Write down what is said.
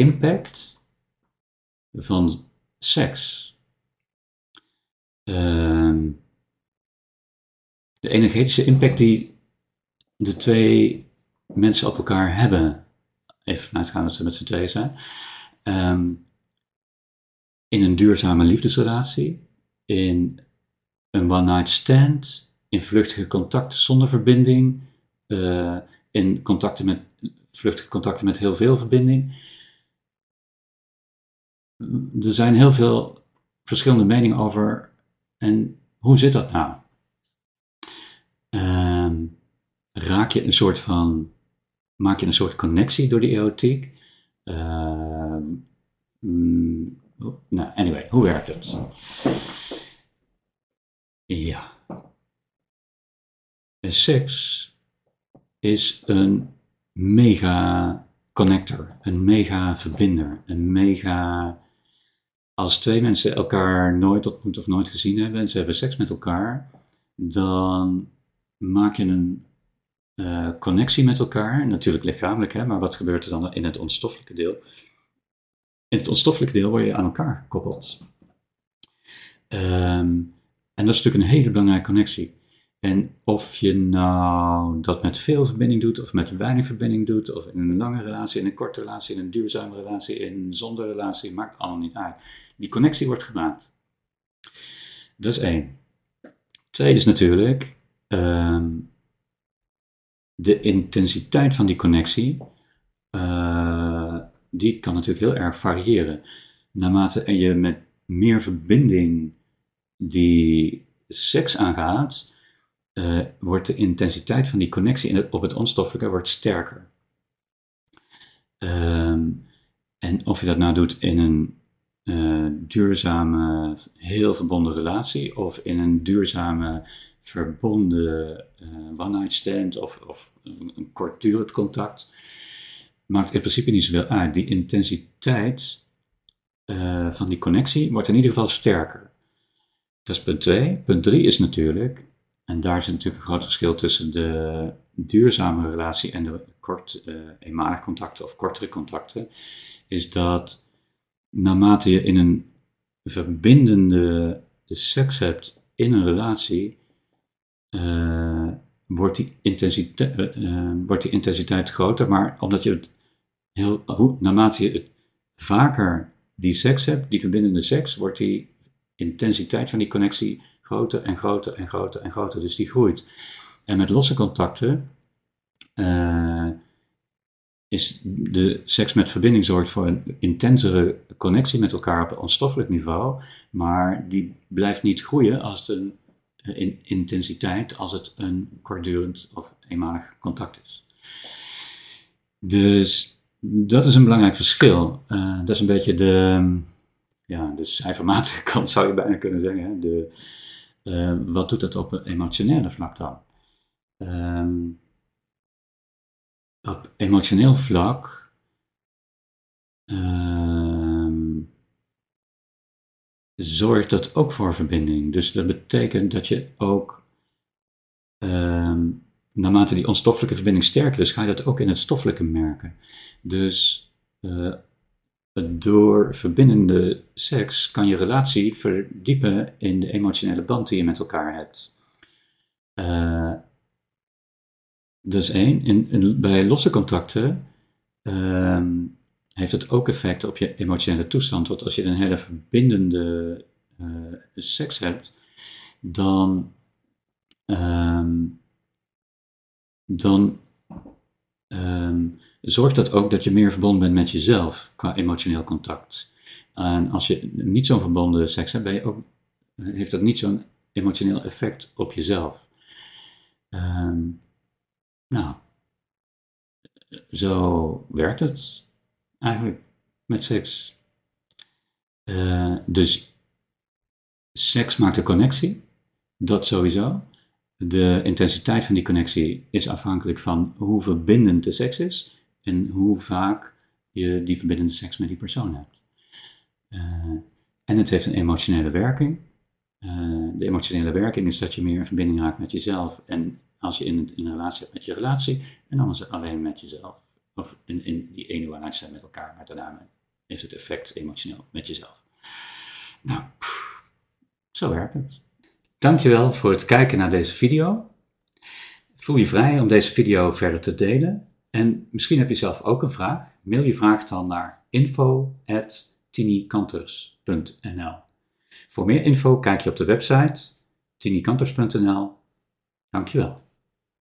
impact van seks? Ehm, de energetische impact die de twee mensen op elkaar hebben. Even vanuit gaan dat ze met z'n tweeën zijn. Ehm, in een duurzame liefdesrelatie, in een one-night stand, in vluchtige contacten zonder verbinding, uh, in contacten met, vluchtige contacten met heel veel verbinding. Er zijn heel veel verschillende meningen over en hoe zit dat nou? Uh, raak je een soort van, maak je een soort connectie door die erotiek? Uh, nou, anyway, hoe werkt het? Ja. Seks is een mega connector, een mega verbinder, een mega. Als twee mensen elkaar nooit ontmoet of nooit gezien hebben en ze hebben seks met elkaar, dan maak je een uh, connectie met elkaar, natuurlijk lichamelijk, hè, maar wat gebeurt er dan in het onstoffelijke deel? In het onstoffelijke deel word je aan elkaar gekoppeld. Um, en dat is natuurlijk een hele belangrijke connectie. En of je nou dat met veel verbinding doet, of met weinig verbinding doet, of in een lange relatie, in een korte relatie, in een duurzame relatie, in zonder relatie, maakt allemaal niet uit. Die connectie wordt gemaakt. Dat is één. Twee is natuurlijk um, de intensiteit van die connectie. Uh, die kan natuurlijk heel erg variëren. Naarmate je met meer verbinding die seks aangaat, uh, wordt de intensiteit van die connectie in op het onstoffelijke wordt sterker. Um, en of je dat nou doet in een uh, duurzame, heel verbonden relatie of in een duurzame, verbonden uh, one-night stand of, of een, kortdurend contact, maakt in principe niet zoveel uit. Die intensiteit van die connectie wordt in ieder geval sterker. Dat is punt 2. Punt 3 is natuurlijk en daar zit natuurlijk een groot verschil tussen de duurzame relatie en de kort, uh, eenmalige contacten of kortere contacten, is dat naarmate je in een verbindende seks hebt in een relatie, uh, wordt, die intensiteit, uh, wordt die intensiteit groter, maar omdat je het heel, naarmate je het vaker die seks hebt, die verbindende seks, wordt die intensiteit van die connectie groter en groter en groter en groter. Dus die groeit. En met losse contacten uh, is de seks met verbinding zorgt voor een intensere connectie met elkaar op een onstoffelijk niveau, maar die blijft niet groeien als het een eh, in intensiteit als het een kortdurend of eenmalig contact is. Dus dat is een belangrijk verschil. Uh, dat is een beetje de, ja, de cijfermatige kant zou je bijna kunnen zeggen. Hè? De, uh, wat doet dat op emotionele vlak dan? Um, op emotioneel vlak um, zorgt dat ook voor verbinding. Dus dat betekent dat je ook, um, naarmate die onstoffelijke verbinding sterker is, ga je dat ook in het stoffelijke merken. Dus uh, door verbindende seks kan je relatie verdiepen in de emotionele band die je met elkaar hebt. Uh, dat is één. In, bij losse contacten uh, heeft het ook effect op je emotionele toestand. Want als je een hele verbindende uh, seks hebt, dan, ehm, dan ehm, zorgt dat ook dat je meer verbonden bent met jezelf qua emotioneel contact. En als je niet zo'n verbonden seks hebt, ben je ook, heeft dat niet zo'n emotioneel effect op jezelf. Um, nou, zo werkt het. eigenlijk met seks. Uh, dus seks maakt een connectie, dat sowieso. De intensiteit van die connectie is afhankelijk van hoe verbindend de seks is en hoe vaak je die verbindende seks met die persoon hebt. Uh, en het heeft een emotionele werking. Uh, de emotionele werking is dat je meer in verbinding raakt met jezelf en als je in, een relatie hebt met je relatie en anders alleen met jezelf. Of in, in die ene zijn met elkaar, maar daarna heeft het effect emotioneel met jezelf. Nou, zo werkt het. Dankjewel voor het kijken naar deze video. Voel je vrij om deze video verder te delen. En misschien heb je zelf ook een vraag. Mail je vraag dan naar info.tinikanters.nl Voor meer info kijk je op de website tinikanters.nl. Dankjewel.